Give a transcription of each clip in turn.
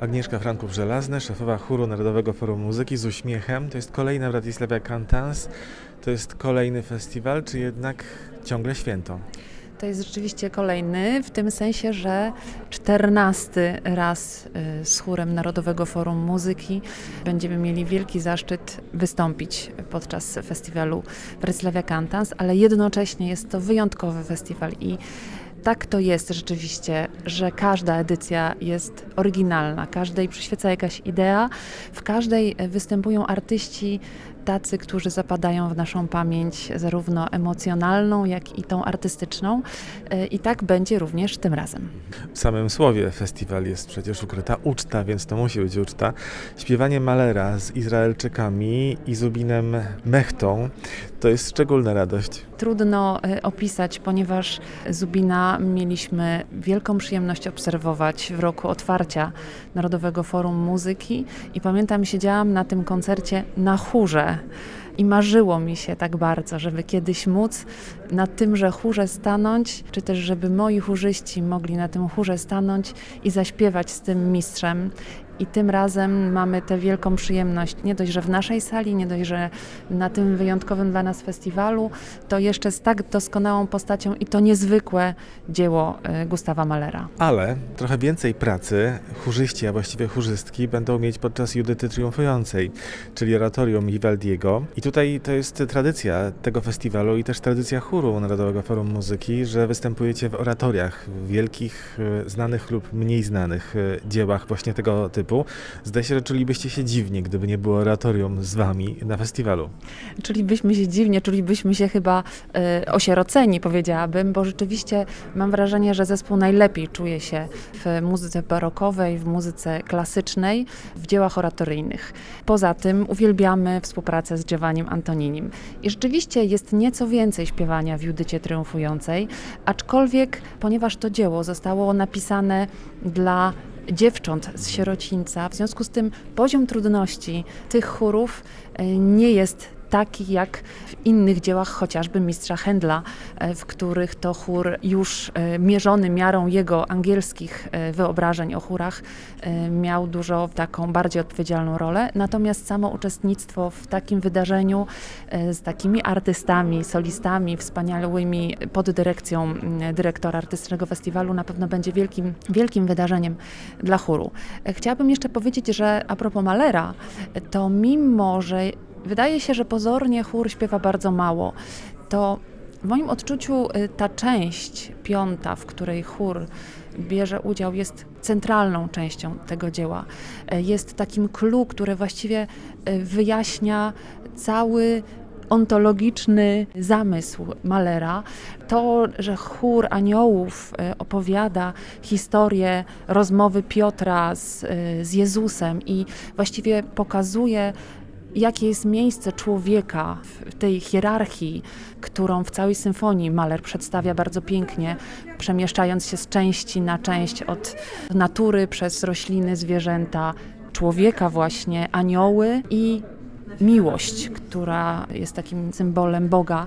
Agnieszka Franków-Żelazny, szefowa chóru Narodowego Forum Muzyki z uśmiechem. To jest kolejna Bratysławia Cantans. To jest kolejny festiwal, czy jednak ciągle święto? To jest rzeczywiście kolejny, w tym sensie, że czternasty raz y, z chórem Narodowego Forum Muzyki będziemy mieli wielki zaszczyt wystąpić podczas festiwalu Breslavia Cantans, ale jednocześnie jest to wyjątkowy festiwal i tak to jest rzeczywiście, że każda edycja jest oryginalna, każdej przyświeca jakaś idea, w każdej występują artyści tacy, którzy zapadają w naszą pamięć zarówno emocjonalną, jak i tą artystyczną. E, I tak będzie również tym razem. W samym słowie festiwal jest przecież ukryta uczta, więc to musi być uczta. Śpiewanie Malera z Izraelczykami i Zubinem Mechtą to jest szczególna radość. Trudno e, opisać, ponieważ Zubina mieliśmy wielką przyjemność obserwować w roku otwarcia Narodowego Forum Muzyki i pamiętam, siedziałam na tym koncercie na chórze i marzyło mi się tak bardzo, żeby kiedyś móc na tymże chórze stanąć, czy też żeby moi chórzyści mogli na tym chórze stanąć i zaśpiewać z tym mistrzem. I tym razem mamy tę wielką przyjemność, nie dość, że w naszej sali, nie dość, że na tym wyjątkowym dla nas festiwalu, to jeszcze z tak doskonałą postacią i to niezwykłe dzieło y, Gustawa Malera. Ale trochę więcej pracy chórzyści, a właściwie chórzystki będą mieć podczas Judyty Triumfującej, czyli oratorium Vivaldiego. I tutaj to jest tradycja tego festiwalu i też tradycja chóru Narodowego Forum Muzyki, że występujecie w oratoriach, w wielkich, y, znanych lub mniej znanych y, dziełach właśnie tego typu typu. Zdaje się, że czulibyście się dziwnie, gdyby nie było oratorium z wami na festiwalu. Czulibyśmy się dziwnie, czulibyśmy się chyba y, osieroceni, powiedziałabym, bo rzeczywiście mam wrażenie, że zespół najlepiej czuje się w muzyce barokowej, w muzyce klasycznej, w dziełach oratoryjnych. Poza tym uwielbiamy współpracę z Giovannim Antoninim. I rzeczywiście jest nieco więcej śpiewania w Judycie Triumfującej, aczkolwiek ponieważ to dzieło zostało napisane dla dziewcząt z sierocińca. W związku z tym poziom trudności tych chórów e, nie jest taki jak w innych dziełach, chociażby mistrza Händla, e, w których to chór już e, mierzony miarą jego angielskich e, wyobrażeń o chórach miał dużo taką bardziej odpowiedzialną rolę. Natomiast samo uczestnictwo w takim wydarzeniu z takimi artystami, solistami wspaniałymi pod dyrekcją dyrektora artystycznego festiwalu na pewno będzie wielkim, wielkim wydarzeniem dla chóru. Chciałabym jeszcze powiedzieć, że a propos Malera, to mimo, że Wydaje się, że pozornie chór śpiewa bardzo mało. To w moim odczuciu y, ta część piąta, w której chór bierze udział, jest centralną częścią tego dzieła. Y, jest takim clue, które właściwie y, wyjaśnia cały ontologiczny zamysł Malera. To, że chór aniołów opowiada historię rozmowy Piotra z, z Jezusem i właściwie pokazuje jakie jest miejsce człowieka w tej hierarchii, którą w całej symfonii Mahler przedstawia bardzo pięknie, przemieszczając się z części na część od natury przez rośliny, zwierzęta, człowieka właśnie, anioły i miłość, która jest takim symbolem Boga.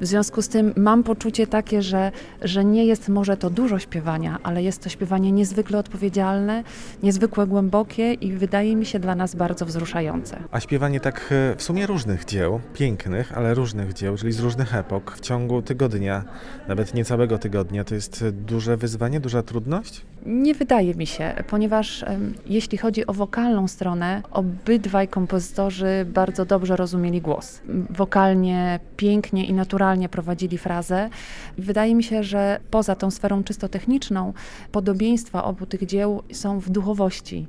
W związku z tym mam poczucie takie, że, że nie jest może to dużo śpiewania, ale jest to śpiewanie niezwykle odpowiedzialne, niezwykle głębokie i wydaje mi się dla nas bardzo wzruszające. A śpiewanie tak e, w sumie różnych dzieł, pięknych, ale różnych dzieł, czyli z różnych epok, w ciągu tygodnia, nawet nie całego tygodnia, to jest duże wyzwanie, duża trudność? Nie wydaje mi się, ponieważ jeśli chodzi o wokalną stronę, obydwaj kompozytorzy bardzo dobrze rozumieli głos. Wokalnie, pięknie i naturalnie prowadzili frazę. Wydaje mi się, że poza tą sferą czysto techniczną, podobieństwa obu tych dzieł są w duchowości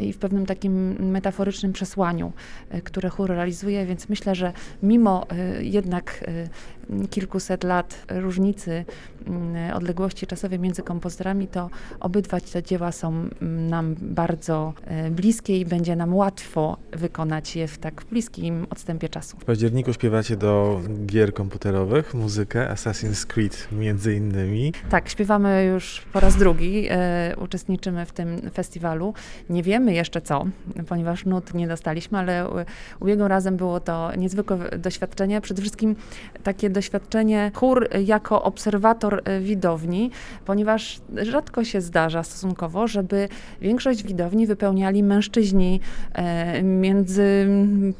i w pewnym takim metaforycznym przesłaniu, e, które chór realizuje, więc myślę, że mimo e, jednak e, kilkuset lat różnicy mm, odległości czasowej między kompozytorami, to obydwa te dzieła są mm, nam bardzo bliskie i będzie nam łatwo wykonać je w tak bliskim odstępie czasu. W październiku śpiewacie do gier komputerowych muzykę Assassin's Creed między innymi. Tak, śpiewamy już po raz drugi, e, uczestniczymy w tym festiwalu. Nie wiemy jeszcze co, ponieważ nut nie dostaliśmy, ale ubiegłym razem było to niezwykłe doświadczenie, przede wszystkim takie doświadczenie doświadczenie chór jako obserwator e, widowni, ponieważ rzadko się zdarza stosunkowo, żeby większość widowni wypełniali mężczyźni e, między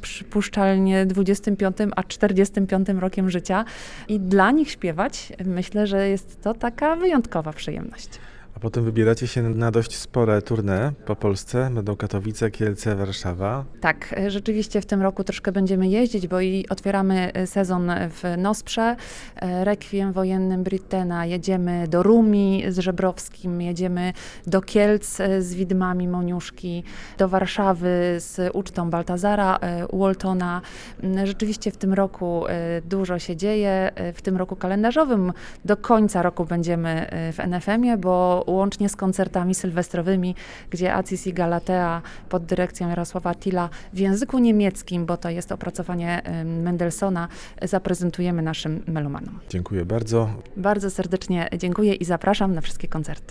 przypuszczalnie 25 a 45 rokiem życia i dla nich śpiewać myślę, że jest to taka wyjątkowa przyjemność. A potem wybieracie się na dość spore tournée po Polsce. Będą Katowice, Kielce, Warszawa. Tak, e, rzeczywiście w tym roku troszkę będziemy jeździć, bo i otwieramy e, sezon w Nosprze, e, Rekwiem wojennym Brittena, jedziemy do Rumi z Żebrowskim, jedziemy do Kielc z widmami Moniuszki, do Warszawy z ucztą Baltazara Waltona. Mm, Rzeczywiście w tym roku dużo się dzieje. W tym roku kalendarzowym do końca roku będziemy w NFM-ie, bo łącznie z koncertami sylwestrowymi, gdzie Acis i Galatea pod dyrekcją Jarosława Tila w języku niemieckim, bo to jest opracowanie Mendelssohna, zaprezentujemy naszym melomanom. Dziękuję bardzo. Bardzo serdecznie dziękuję i zapraszam na wszystkie koncerty.